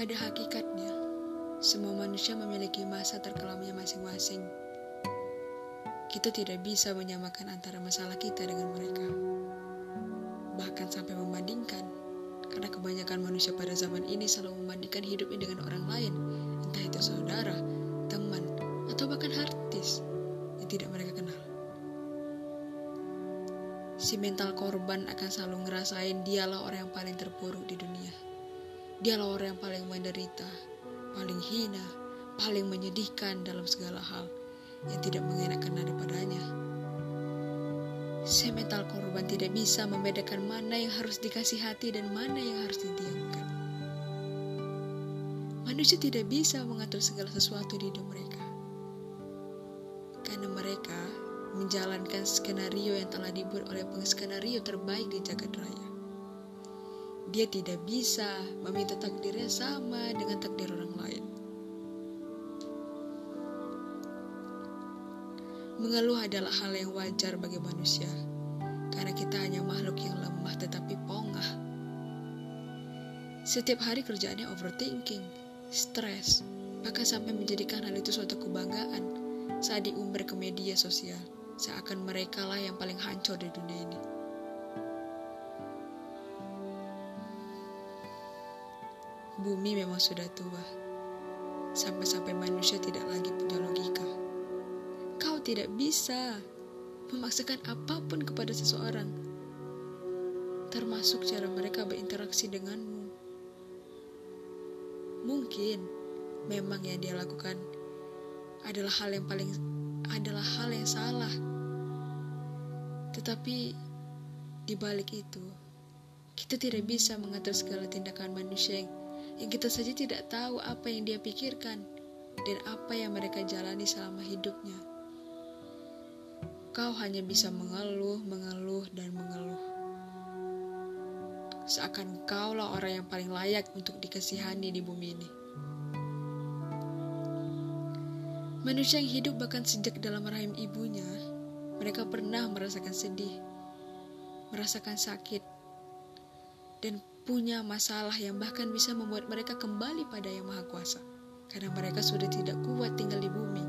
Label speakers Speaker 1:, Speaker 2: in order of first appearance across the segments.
Speaker 1: Pada hakikatnya, semua manusia memiliki masa terkelamnya masing-masing. Kita tidak bisa menyamakan antara masalah kita dengan mereka. Bahkan sampai membandingkan, karena kebanyakan manusia pada zaman ini selalu membandingkan hidupnya dengan orang lain, entah itu saudara, teman, atau bahkan artis yang tidak mereka kenal. Si mental korban akan selalu ngerasain dialah orang yang paling terpuruk di dunia. Dialah orang yang paling menderita, paling hina, paling menyedihkan dalam segala hal yang tidak mengenakan daripadanya. Si mental korban tidak bisa membedakan mana yang harus dikasih hati dan mana yang harus didiamkan. Manusia tidak bisa mengatur segala sesuatu di hidup mereka. Karena mereka menjalankan skenario yang telah dibuat oleh pengeskenario terbaik di jagat raya. Dia tidak bisa meminta takdirnya sama dengan takdir orang lain. Mengeluh adalah hal yang wajar bagi manusia, karena kita hanya makhluk yang lemah tetapi pongah. Setiap hari kerjaannya overthinking, stres, bahkan sampai menjadikan hal itu suatu kebanggaan saat diumbar ke media sosial, seakan mereka lah yang paling hancur di dunia ini. Bumi memang sudah tua. Sampai-sampai manusia tidak lagi punya logika. Kau tidak bisa memaksakan apa pun kepada seseorang, termasuk cara mereka berinteraksi denganmu. Mungkin memang yang dia lakukan adalah hal yang paling adalah hal yang salah. Tetapi di balik itu, kita tidak bisa mengatur segala tindakan manusia yang yang kita saja tidak tahu apa yang dia pikirkan dan apa yang mereka jalani selama hidupnya. Kau hanya bisa mengeluh, mengeluh, dan mengeluh. Seakan kaulah orang yang paling layak untuk dikasihani di bumi ini. Manusia yang hidup bahkan sejak dalam rahim ibunya, mereka pernah merasakan sedih, merasakan sakit, dan punya masalah yang bahkan bisa membuat mereka kembali pada Yang Maha Kuasa karena mereka sudah tidak kuat tinggal di bumi.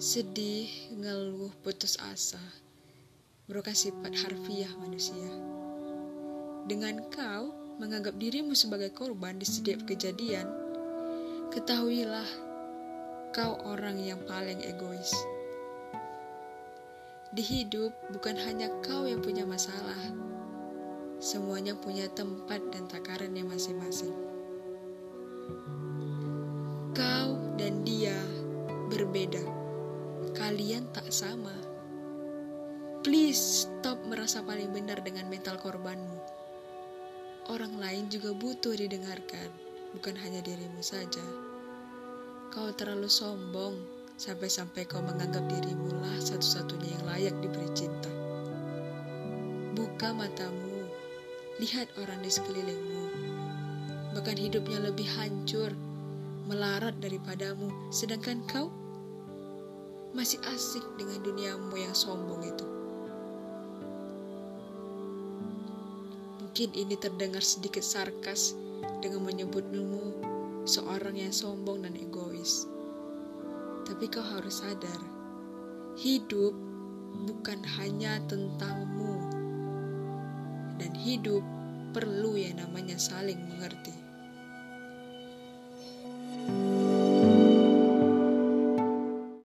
Speaker 1: Sedih, ngeluh, putus asa merupakan sifat harfiah manusia. Dengan kau menganggap dirimu sebagai korban di setiap kejadian, ketahuilah kau orang yang paling egois. Di hidup bukan hanya kau yang punya masalah, Semuanya punya tempat dan takarannya masing-masing. Kau dan dia berbeda. Kalian tak sama. Please stop merasa paling benar dengan mental korbanmu. Orang lain juga butuh didengarkan, bukan hanya dirimu saja. Kau terlalu sombong sampai-sampai kau menganggap dirimu lah satu-satunya yang layak diberi cinta. Buka matamu Lihat orang di sekelilingmu. Bahkan hidupnya lebih hancur, melarat daripadamu, sedangkan kau masih asik dengan duniamu yang sombong itu. Mungkin ini terdengar sedikit sarkas dengan menyebutmu seorang yang sombong dan egois. Tapi kau harus sadar, hidup bukan hanya tentangmu dan hidup perlu yang namanya saling mengerti.